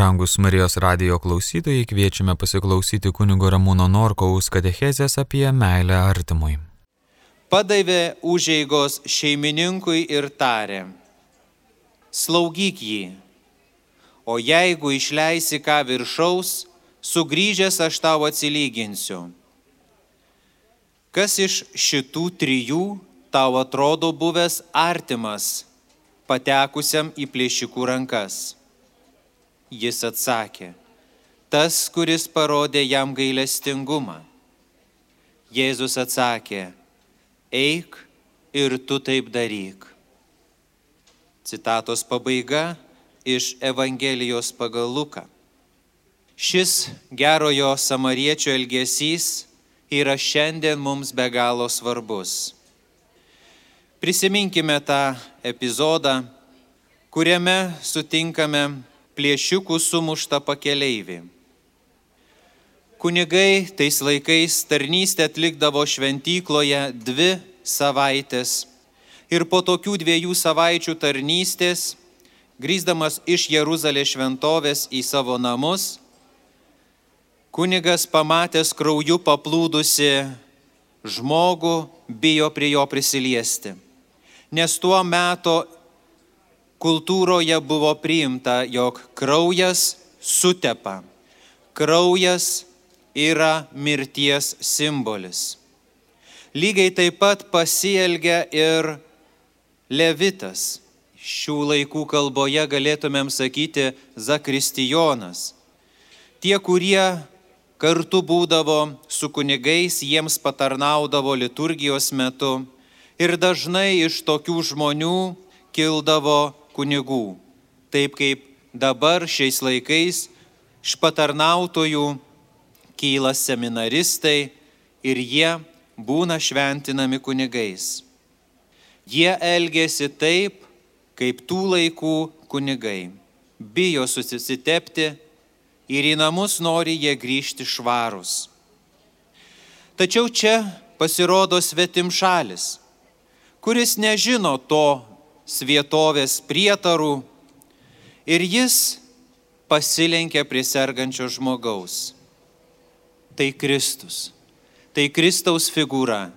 Brangus Marijos radio klausytojai kviečiame pasiklausyti kunigo Ramūno Norkaus katechezės apie meilę artimui. Padavė užeigos šeimininkui ir tarė, slaugyk jį, o jeigu išleisi ką viršaus, sugrįžęs aš tau atsilyginsiu. Kas iš šitų trijų tau atrodo buvęs artimas, patekusiam į plėšikų rankas? Jis atsakė, tas, kuris parodė jam gailestingumą. Jėzus atsakė, eik ir tu taip daryk. Citatos pabaiga iš Evangelijos pagal Luką. Šis gerojo samariečio elgesys yra šiandien mums be galo svarbus. Prisiminkime tą epizodą, kuriame sutinkame plėšikų sumuštą pakeleivį. Kunigai tais laikais tarnystę atlikdavo šventykloje dvi savaitės ir po tokių dviejų savaičių tarnystės, grįždamas iš Jeruzalės šventovės į savo namus, kunigas pamatęs krauju paplūdusi žmogų bijo prie jo prisiliesti, nes tuo metu kultūroje buvo priimta, jog kraujas sutepa. Kraujas yra mirties simbolis. Lygiai taip pat pasielgia ir Levitas. Šių laikų kalboje galėtumėm sakyti Zakristijonas. Tie, kurie kartu būdavo su kunigais, jiems patarnaudavo liturgijos metu ir dažnai iš tokių žmonių kildavo kunigų. Taip kaip dabar šiais laikais iš patarnautojų kyla seminaristai ir jie būna šventinami kunigais. Jie elgesi taip, kaip tų laikų kunigai. Bijo susitepti ir į namus nori jie grįžti švarus. Tačiau čia pasirodo svetim šalis, kuris nežino to svietovės prietarų ir jis pasilenkia prie sergančio žmogaus. Tai Kristus, tai Kristaus figūra.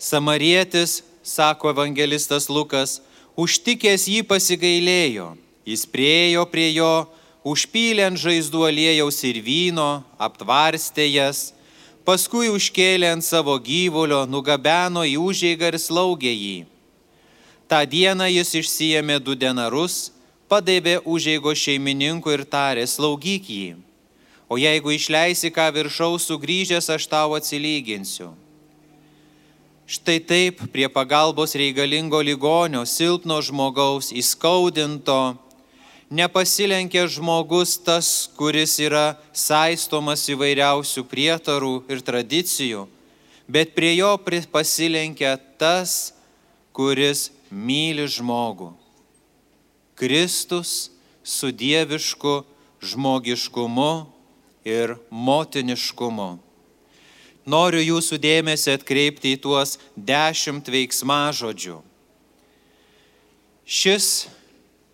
Samarietis, sako evangelistas Lukas, užtikęs jį pasigailėjo, jis priejo prie jo, užpylė ant žaizdų aliejaus ir vyno, aptvarstė jas, paskui užkėlė ant savo gyvulio, nugabeno į užėgą ir slaugė jį. Ta diena jis išsijėmė du denarus, padavė užėgo šeimininkui ir tarė, slaugyk jį. O jeigu išleisi ką viršaus sugrįžęs, aš tau atsilyginsiu. Štai taip prie pagalbos reikalingo ligonio, silpno žmogaus, įskaudinto, nepasilenkia žmogus tas, kuris yra saistomas įvairiausių prietarų ir tradicijų, bet prie jo pasilenkia tas, kuris myli žmogų. Kristus su dievišku žmogiškumu ir motiniškumu. Noriu jūsų dėmesį atkreipti į tuos dešimt veiksmažodžių. Šis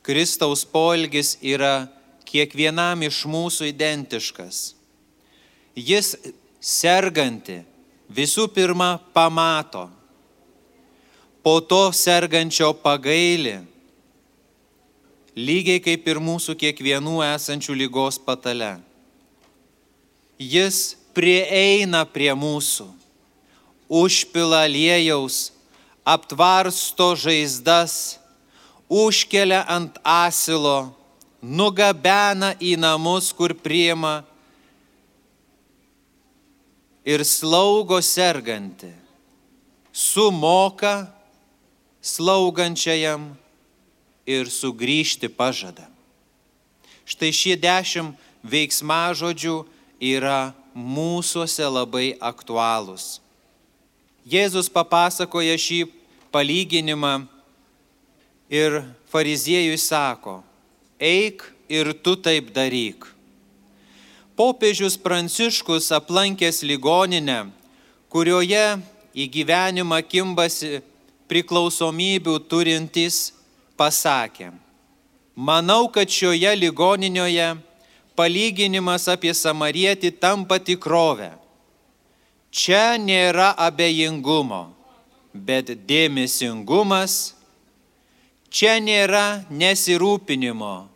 Kristaus polgis yra kiekvienam iš mūsų identiškas. Jis serganti visų pirma pamato, po to sergančio pagailį, lygiai kaip ir mūsų kiekvienų esančių lygos patale. Jis prieina prie mūsų, užpila liejaus, aptvarsto žaizdas, užkelia ant asilo, nugabena į namus, kur priema ir slaugo serganti, sumoka slaugančiajam ir sugrįžti pažada. Štai šie dešimt veiksmažodžių yra mūsųse labai aktualūs. Jėzus papasakoja šį palyginimą ir fariziejui sako, eik ir tu taip daryk. Popiežius Pranciškus aplankęs ligoninę, kurioje į gyvenimą kimbasi priklausomybių turintys pasakė, Manau, kad šioje ligoninėje palyginimas apie samarietį tampa tikrovę. Čia nėra abejingumo, bet dėmesingumas. Čia nėra nesirūpinimo,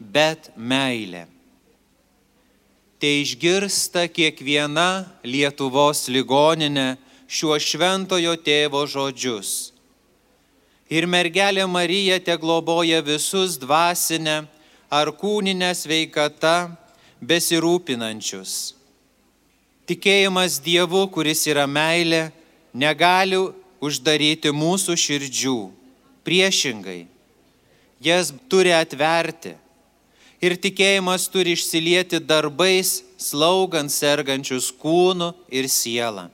bet meilė. Tai išgirsta kiekviena Lietuvos ligoninė šiuo šventojo tėvo žodžius. Ir mergelė Marija te globoja visus dvasinę ar kūninę sveikatą besirūpinančius. Tikėjimas Dievu, kuris yra meilė, negali uždaryti mūsų širdžių. Priešingai, jas turi atverti. Ir tikėjimas turi išsilieti darbais, slaugant sergančius kūnų ir sielą.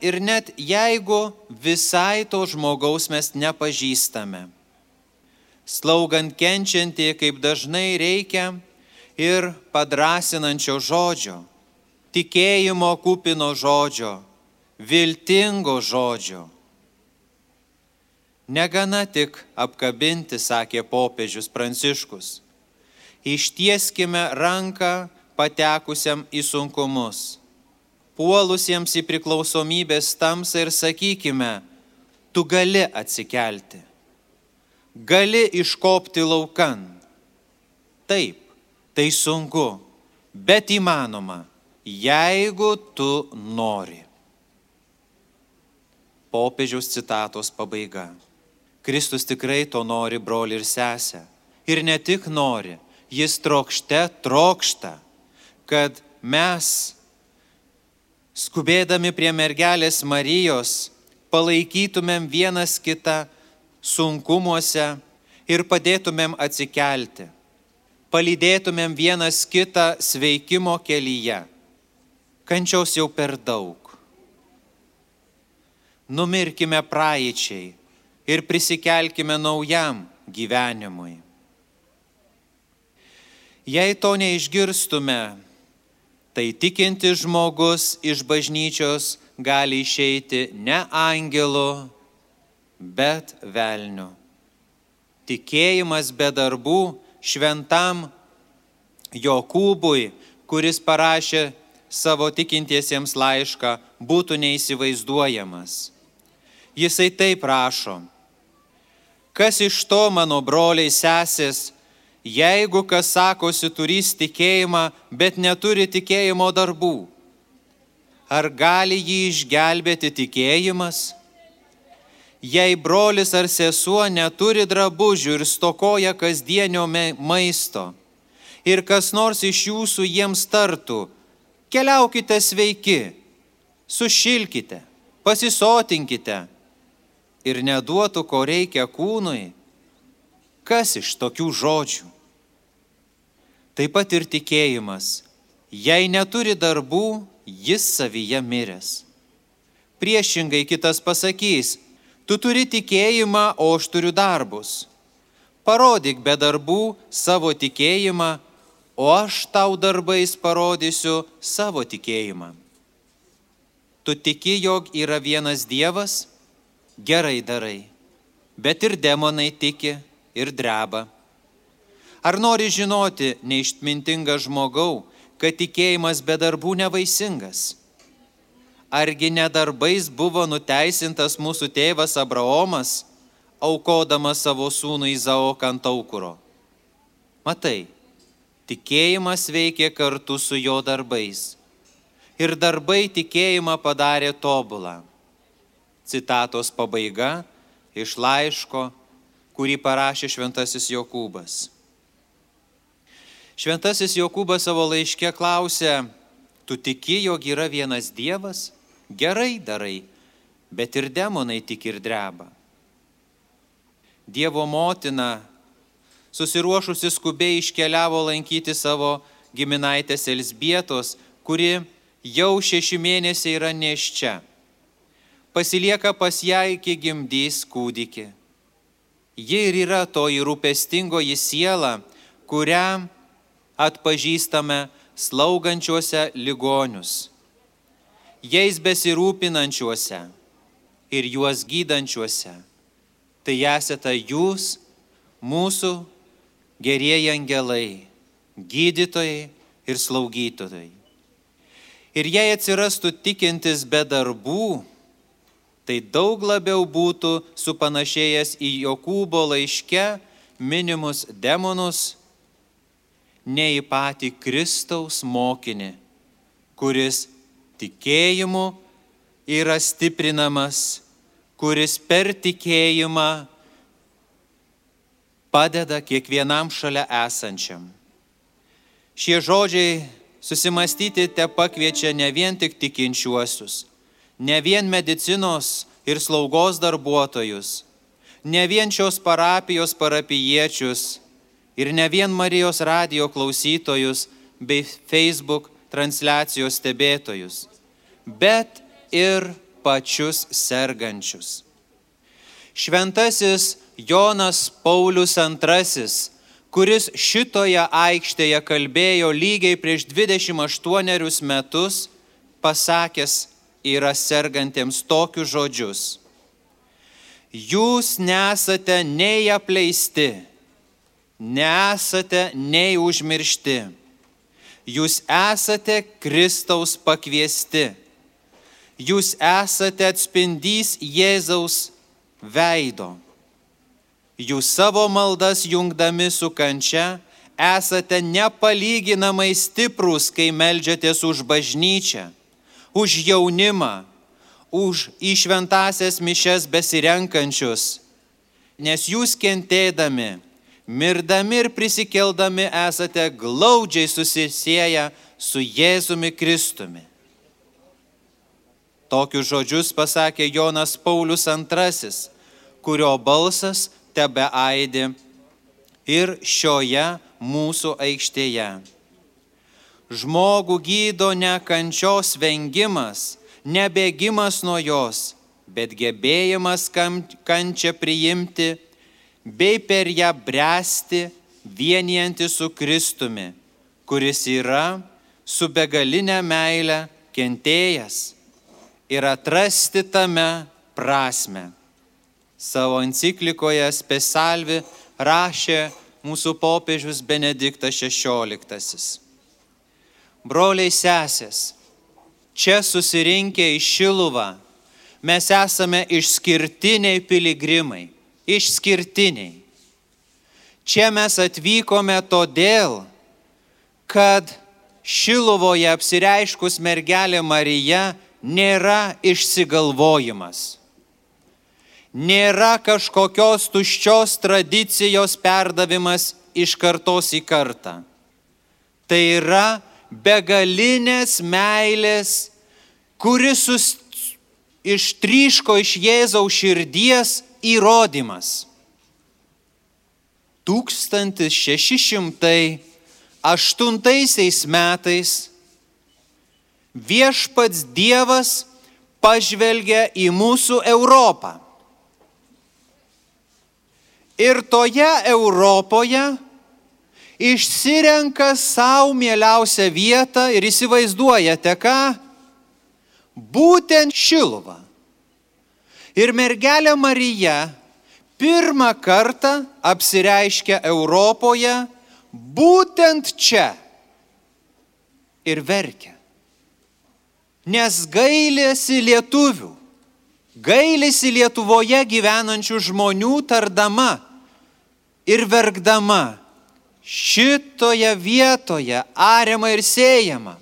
Ir net jeigu visai to žmogaus mes nepažįstame, slaugant kenčiantį, kaip dažnai reikia, ir padrasinančio žodžio, tikėjimo kupino žodžio, viltingo žodžio. Negana tik apkabinti, sakė popiežius Pranciškus. Ištieskime ranką patekusiam į sunkumus, puolusiems į priklausomybės tamsą ir sakykime, tu gali atsikelti gali iškopti laukan. Taip, tai sunku, bet įmanoma, jeigu tu nori. Popiežiaus citatos pabaiga. Kristus tikrai to nori, broli ir sesė. Ir ne tik nori, jis trokšte trokšta, kad mes, skubėdami prie mergelės Marijos, palaikytumėm vienas kitą sunkumuose ir padėtumėm atsikelti, palydėtumėm vienas kitą sveikimo kelyje. Kančiaus jau per daug. Numirkime praeičiai ir prisikelkime naujam gyvenimui. Jei to neišgirstume, tai tikinti žmogus iš bažnyčios gali išeiti ne angelu, bet velniu. Tikėjimas be darbų šventam Jokūbui, kuris parašė savo tikintiesiems laišką, būtų neįsivaizduojamas. Jisai taip rašo. Kas iš to, mano broliai sesės, jeigu kas sakosi turys tikėjimą, bet neturi tikėjimo darbų? Ar gali jį išgelbėti tikėjimas? jei brolis ar sesuo neturi drabužių ir stokoja kasdienio maisto, ir kas nors iš jūsų jiems tartų, keliaukite sveiki, sušilkite, pasisotinkite ir neduotų, ko reikia kūnui, kas iš tokių žodžių? Taip pat ir tikėjimas, jei neturi darbų, jis savyje miręs. Priešingai kitas pasakys, Tu turi tikėjimą, o aš turiu darbus. Parodyk be darbų savo tikėjimą, o aš tau darbais parodysiu savo tikėjimą. Tu tiki, jog yra vienas Dievas? Gerai darai. Bet ir demonai tiki ir dreba. Ar nori žinoti, neištmintinga žmogau, kad tikėjimas be darbų nevaisingas? Argi nedarbais buvo nuteisintas mūsų tėvas Abraomas, aukodamas savo sūnų Izaoką ant aukuro? Matai, tikėjimas veikė kartu su jo darbais. Ir darbai tikėjimą padarė tobulą. Citatos pabaiga iš laiško, kurį parašė Šventasis Jokūbas. Šventasis Jokūbas savo laiške klausė, tu tiki, jog yra vienas Dievas? Gerai darai, bet ir demonai tik ir dreba. Dievo motina, susiruošusi skubiai iškeliavo lankyti savo giminaitės Elsbietos, kuri jau šeši mėnesiai yra neščia. Pasilieka pas ją iki gimdys kūdikį. Ji ir yra toji rūpestingoji siela, kurią atpažįstame slaugančiuose ligonius jais besirūpinančiuose ir juos gydančiuose. Tai esate jūs, mūsų gerieji angelai, gydytojai ir slaugytojai. Ir jei atsirastų tikintis be darbų, tai daug labiau būtų supanašėjęs į Jokūbo laiške minimus demonus, nei į patį Kristaus mokinį, kuris tikėjimu yra stiprinamas, kuris per tikėjimą padeda kiekvienam šalia esančiam. Šie žodžiai susimastyti te pakviečia ne vien tik tikinčiuosius, ne vien medicinos ir slaugos darbuotojus, ne vien šios parapijos parapiečius ir ne vien Marijos radio klausytojus bei Facebook transliacijos stebėtojus, bet ir pačius sergančius. Šventasis Jonas Paulius II, kuris šitoje aikštėje kalbėjo lygiai prieš 28 metus, pasakęs yra sergantiems tokius žodžius. Jūs nesate nei apleisti, nesate nei užmiršti. Jūs esate Kristaus pakviesti. Jūs esate atspindys Jėzaus veido. Jūs savo maldas jungdami su kančia esate nepalyginamai stiprus, kai melžiatės už bažnyčią už jaunimą, už išventasias mišes besirenkančius, nes jūs kentėdami, mirdami ir prisikeldami esate glaudžiai susisėję su Jėzumi Kristumi. Tokius žodžius pasakė Jonas Paulius II, kurio balsas tebe aidi ir šioje mūsų aikštėje. Žmogų gydo ne kančios vengimas, ne bėgimas nuo jos, bet gebėjimas kančią priimti bei per ją bręsti vienijanti su Kristumi, kuris yra su begalinė meile kentėjęs ir atrasti tame prasme. Savo enciklikoje Spesalvi rašė mūsų popiežius Benediktas XVI broliai sesės, čia susirinkę į Šiluvą, mes esame išskirtiniai piligrimai, išskirtiniai. Čia mes atvykome todėl, kad Šiluvoje apsireiškus mergelė Marija nėra išsigalvojimas. Nėra kažkokios tuščios tradicijos perdavimas iš kartos į kartą. Tai yra begalinės meilės, kuris sus, ištryško iš Jėzaus širdies įrodymas. 1608 metais viešpats Dievas pažvelgia į mūsų Europą. Ir toje Europoje išsirenka savo mieliausią vietą ir įsivaizduojate ką? Būtent Šiluvą. Ir mergelė Marija pirmą kartą apsireiškia Europoje būtent čia ir verkia. Nes gailėsi lietuvių, gailėsi Lietuvoje gyvenančių žmonių tardama ir verkdama šitoje vietoje ariama ir siejama.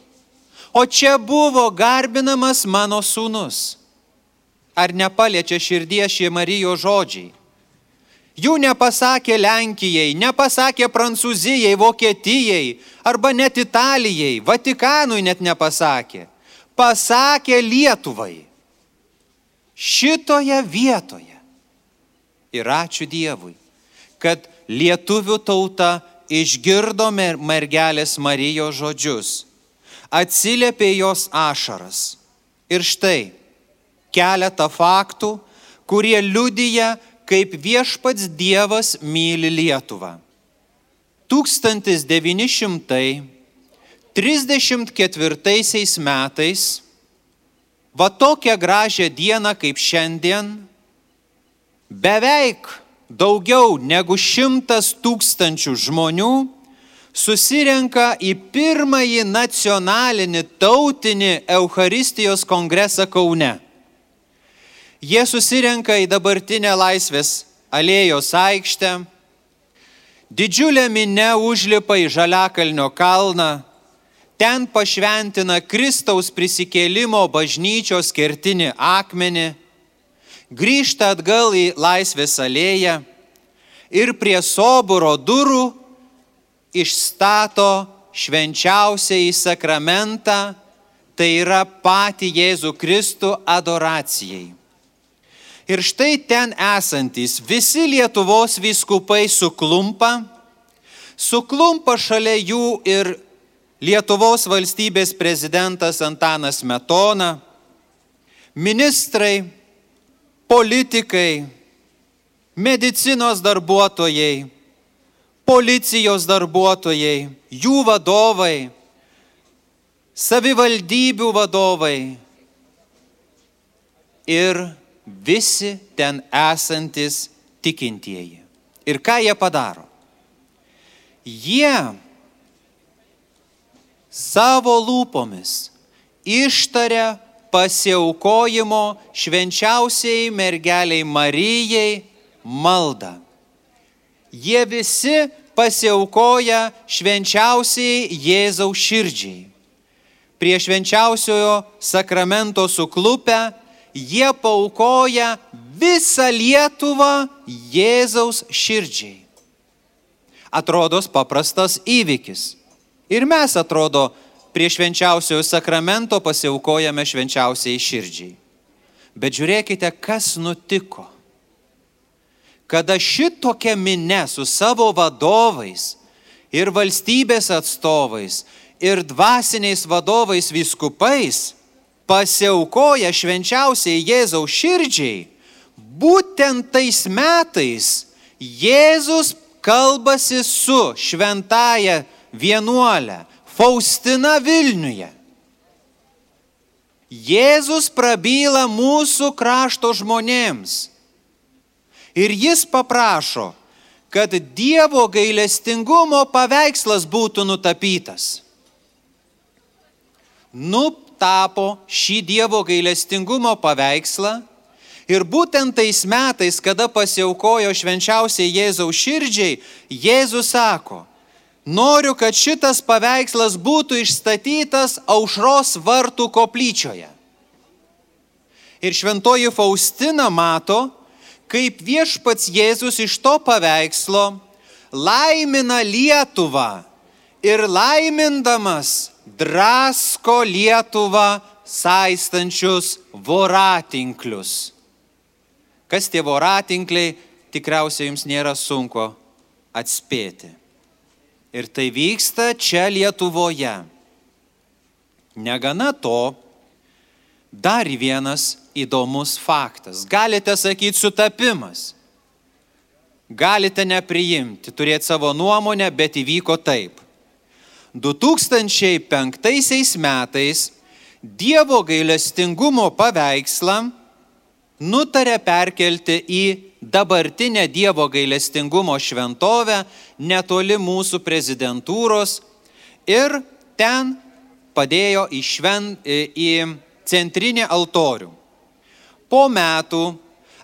O čia buvo garbinamas mano sūnus. Ar nepaliečia širdies šie Marijos žodžiai? Jų nepasakė Lenkijai, nepasakė Prancūzijai, Vokietijai arba net Italijai, Vatikanui net nepasakė. Pasakė Lietuvai. Šitoje vietoje. Ir ačiū Dievui, kad lietuvių tauta išgirdo mergelės Marijos žodžius, atsiliepė jos ašaras. Ir štai keletą faktų, kurie liudyja, kaip viešpats Dievas myli Lietuvą. 1934 metais, va tokią gražią dieną kaip šiandien, beveik daugiau negu šimtas tūkstančių žmonių susirenka į pirmąjį nacionalinį tautinį Eucharistijos kongresą Kaune. Jie susirenka į dabartinę laisvės alėjos aikštę, didžiulė minė užlipa į Žaliakalnio kalną, ten pašventina Kristaus prisikėlimo bažnyčios kertinį akmenį, grįžta atgal į laisvės alėją ir prie soburo durų išstato švenčiausiai sakramentą, tai yra patį Jėzų Kristų adoracijai. Ir štai ten esantis visi Lietuvos vyskupai suklumpa, suklumpa šalia jų ir Lietuvos valstybės prezidentas Antanas Metona, ministrai, politikai, medicinos darbuotojai, policijos darbuotojai, jų vadovai, savivaldybių vadovai ir visi ten esantis tikintieji. Ir ką jie padaro? Jie savo lūpomis ištaria pasiaukojimo švenčiausiai mergeliai Marijai maldą jie visi pasiaukoja švenčiausiai Jėzaus širdžiai. Prie švenčiausiojo sakramento suklupę jie paukoja visą Lietuvą Jėzaus širdžiai. Atrodos paprastas įvykis. Ir mes atrodo prie švenčiausiojo sakramento pasiaukojame švenčiausiai širdžiai. Bet žiūrėkite, kas nutiko kada šitokia minė su savo vadovais ir valstybės atstovais ir dvasiniais vadovais viskupais pasiaukoja švenčiausiai Jėzaus širdžiai, būtent tais metais Jėzus kalbasi su šventaja vienuolė Faustina Vilniuje. Jėzus prabyla mūsų krašto žmonėms Ir jis paprašo, kad Dievo gailestingumo paveikslas būtų nutapytas. Nutapo šį Dievo gailestingumo paveikslą ir būtent tais metais, kada pasiaukojo švenčiausiai Jėzaus širdžiai, Jėzus sako, noriu, kad šitas paveikslas būtų išstatytas aušros vartų koplyčioje. Ir šventoji Faustina mato, kaip viešpats Jėzus iš to paveikslo laimina Lietuvą ir laimindamas drasko Lietuvą saistančius voratinklius. Kas tie voratinkliai, tikriausiai jums nėra sunku atspėti. Ir tai vyksta čia Lietuvoje. Negana to, dar vienas įdomus faktas. Galite sakyti sutapimas. Galite nepriimti, turėti savo nuomonę, bet įvyko taip. 2005 metais Dievo gailestingumo paveikslą nutarė perkelti į dabartinę Dievo gailestingumo šventovę netoli mūsų prezidentūros ir ten padėjo į, šven, į centrinį altorių po metų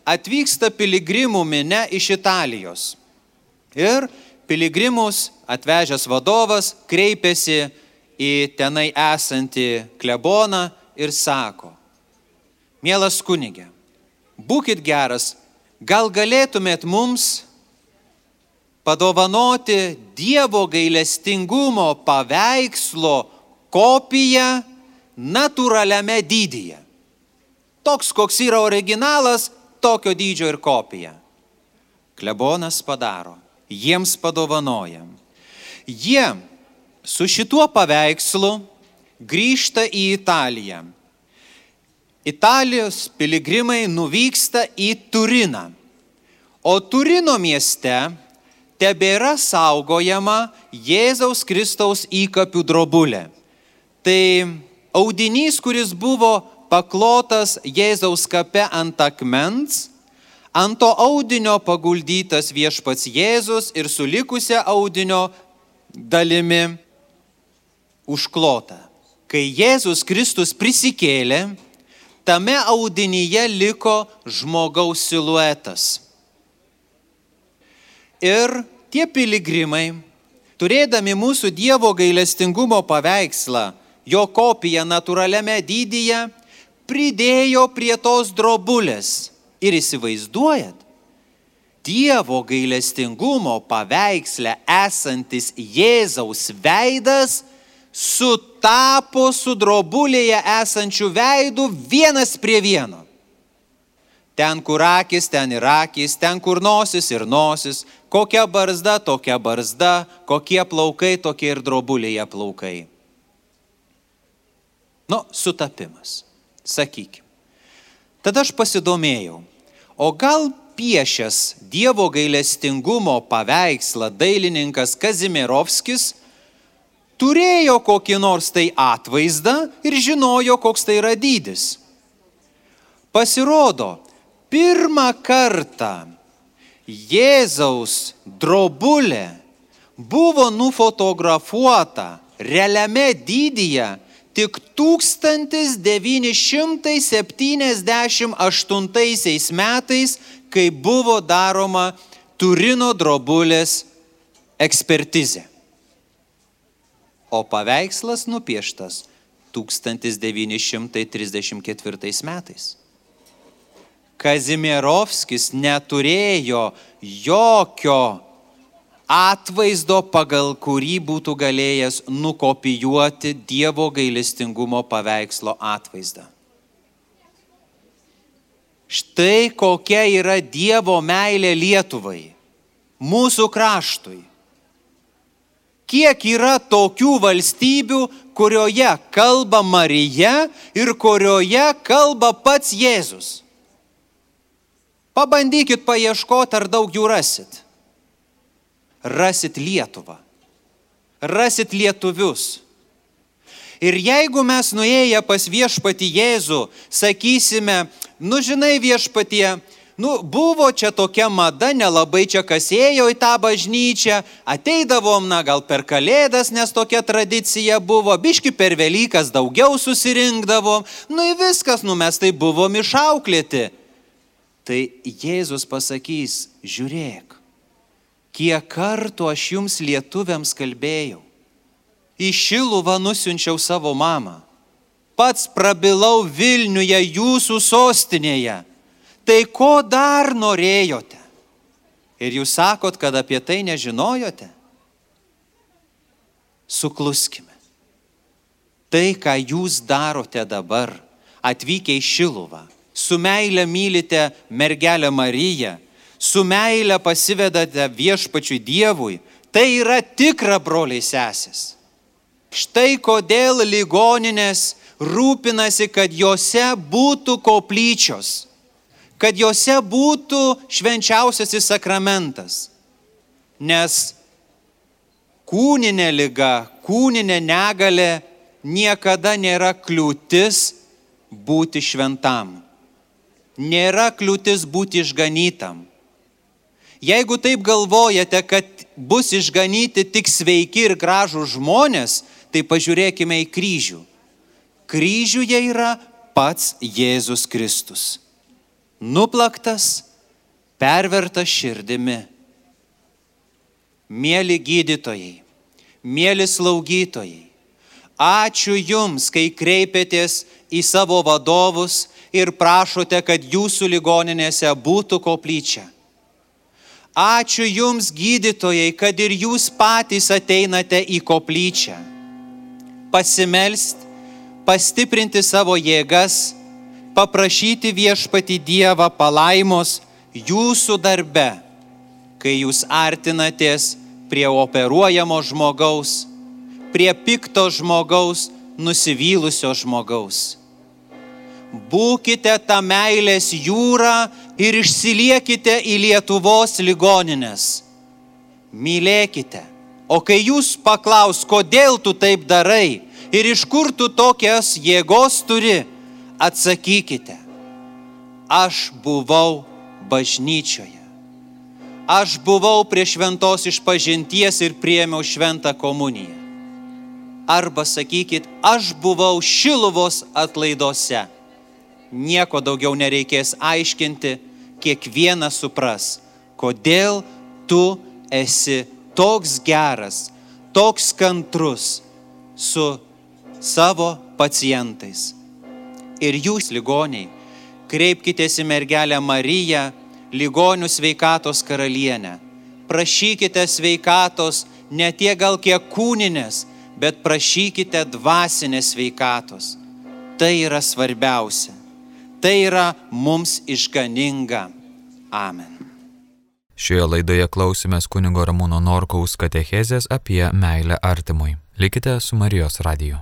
atvyksta piligrimų minė iš Italijos. Ir piligrimus atvežęs vadovas kreipiasi į tenai esantį kleboną ir sako, mielas kunigė, būkite geras, gal galėtumėt mums padovanoti Dievo gailestingumo paveikslo kopiją natūraliame dydyje. Toks, koks yra originalas, tokio dydžio ir kopija. Klebonas padaro, jiems padovanojam. Jie su šituo paveikslu grįžta į Italiją. Italijos piligrimai nuvyksta į Turiną. O Turino mieste tebėra saugojama Jėzaus Kristaus įkapių drobulė. Tai audinys, kuris buvo paklotas Jėzaus kape ant akmens, Ant to audinio paguldytas viešpats Jėzus ir su likusia audinio dalimi užklota. Kai Jėzus Kristus prisikėlė, tame audinyje liko žmogaus siluetas. Ir tie piligrimai, turėdami mūsų Dievo gailestingumo paveikslą, jo kopiją natūraliame dydyje, pridėjo prie tos drobulės. Ir įsivaizduojat, Dievo gailestingumo paveiksle esantis Jėzaus veidas sutapo su drobulėje esančių veidų vienas prie vieno. Ten, kur akis, ten ir akis, ten, kur nosis ir nosis, kokia barzda, tokia barzda, kokie plaukai, tokie ir drobulėje plaukai. Nu, sutapimas, sakykime. Tada aš pasidomėjau, o gal piešęs Dievo gailestingumo paveikslą dailininkas Kazimierovskis turėjo kokį nors tai atvaizdą ir žinojo, koks tai yra dydis. Pasirodo, pirmą kartą Jėzaus drobulė buvo nufotografuota realiame dydyje tik 1978 metais, kai buvo daroma Turino drobulės ekspertizė o paveikslas nupieštas 1934 metais. Kazimierovskis neturėjo jokio atvaizdo, pagal kurį būtų galėjęs nukopijuoti Dievo gailestingumo paveikslo atvaizdą. Štai kokia yra Dievo meilė Lietuvai, mūsų kraštui kiek yra tokių valstybių, kurioje kalba Marija ir kurioje kalba pats Jėzus. Pabandykit paieškoti, ar daug jų rasit. Rasit Lietuvą. Rasit lietuvius. Ir jeigu mes nuėję pas viešpati Jėzų, sakysime, nu žinai viešpatie, Nu, buvo čia tokia mada, nelabai čia kas ėjo į tą bažnyčią, ateidavom, na, gal per kalėdas, nes tokia tradicija buvo, biški per Velykas daugiau susirinkdavom, nu į viskas, nu mes tai buvom išauklėti. Tai Jėzus pasakys, žiūrėk, kiek kartų aš jums lietuviams kalbėjau. Į Šiluvą nusiunčiau savo mamą. Pats prabilau Vilniuje jūsų sostinėje tai ko dar norėjote? Ir jūs sakot, kad apie tai nežinojote? Sukluskime. Tai, ką jūs darote dabar, atvykę į Šiluvą, su meile mylite mergelę Mariją, su meile pasivedate viešpačiui Dievui, tai yra tikra broliai sesės. Štai kodėl ligoninės rūpinasi, kad juose būtų koplyčios kad juose būtų švenčiausiasis sakramentas. Nes kūninė lyga, kūninė negalė niekada nėra kliūtis būti šventam. Nėra kliūtis būti išganytam. Jeigu taip galvojate, kad bus išganyti tik sveiki ir gražų žmonės, tai pažiūrėkime į kryžių. Kryžiuje yra pats Jėzus Kristus nuplaktas, pervertas širdimi. Mėly gydytojai, mėly slaugytojai, ačiū Jums, kai kreipėtės į savo vadovus ir prašote, kad Jūsų ligoninėse būtų koplyčia. Ačiū Jums, gydytojai, kad ir Jūs patys ateinate į koplyčią. Pasimelst, pastiprinti savo jėgas paprašyti viešpati Dievą palaimos jūsų darbe, kai jūs artinatės prie operuojamo žmogaus, prie pikto žmogaus, nusivylusio žmogaus. Būkite tą meilės jūrą ir išsiliekite į Lietuvos ligoninės. Mylėkite. O kai jūs paklaus, kodėl tu taip darai ir iš kur tu tokias jėgos turi, atsakykite, aš buvau bažnyčioje. Aš buvau prie šventos išpažinties ir priemiau šventą komuniją. Arba sakykit, aš buvau šiluvos atlaidose. Nieko daugiau nereikės aiškinti, kiekvienas supras, kodėl tu esi toks geras, toks kantrus su savo pacientais. Ir jūs, ligoniai, kreipkitės į mergelę Mariją, ligonių sveikatos karalienę. Prašykite sveikatos ne tiek gal kiek kūninės, bet prašykite dvasinės sveikatos. Tai yra svarbiausia. Tai yra mums išganinga. Amen. Šioje laidoje klausimės kunigo Ramūno Norkaus katechezės apie meilę artimui. Likite su Marijos radiju.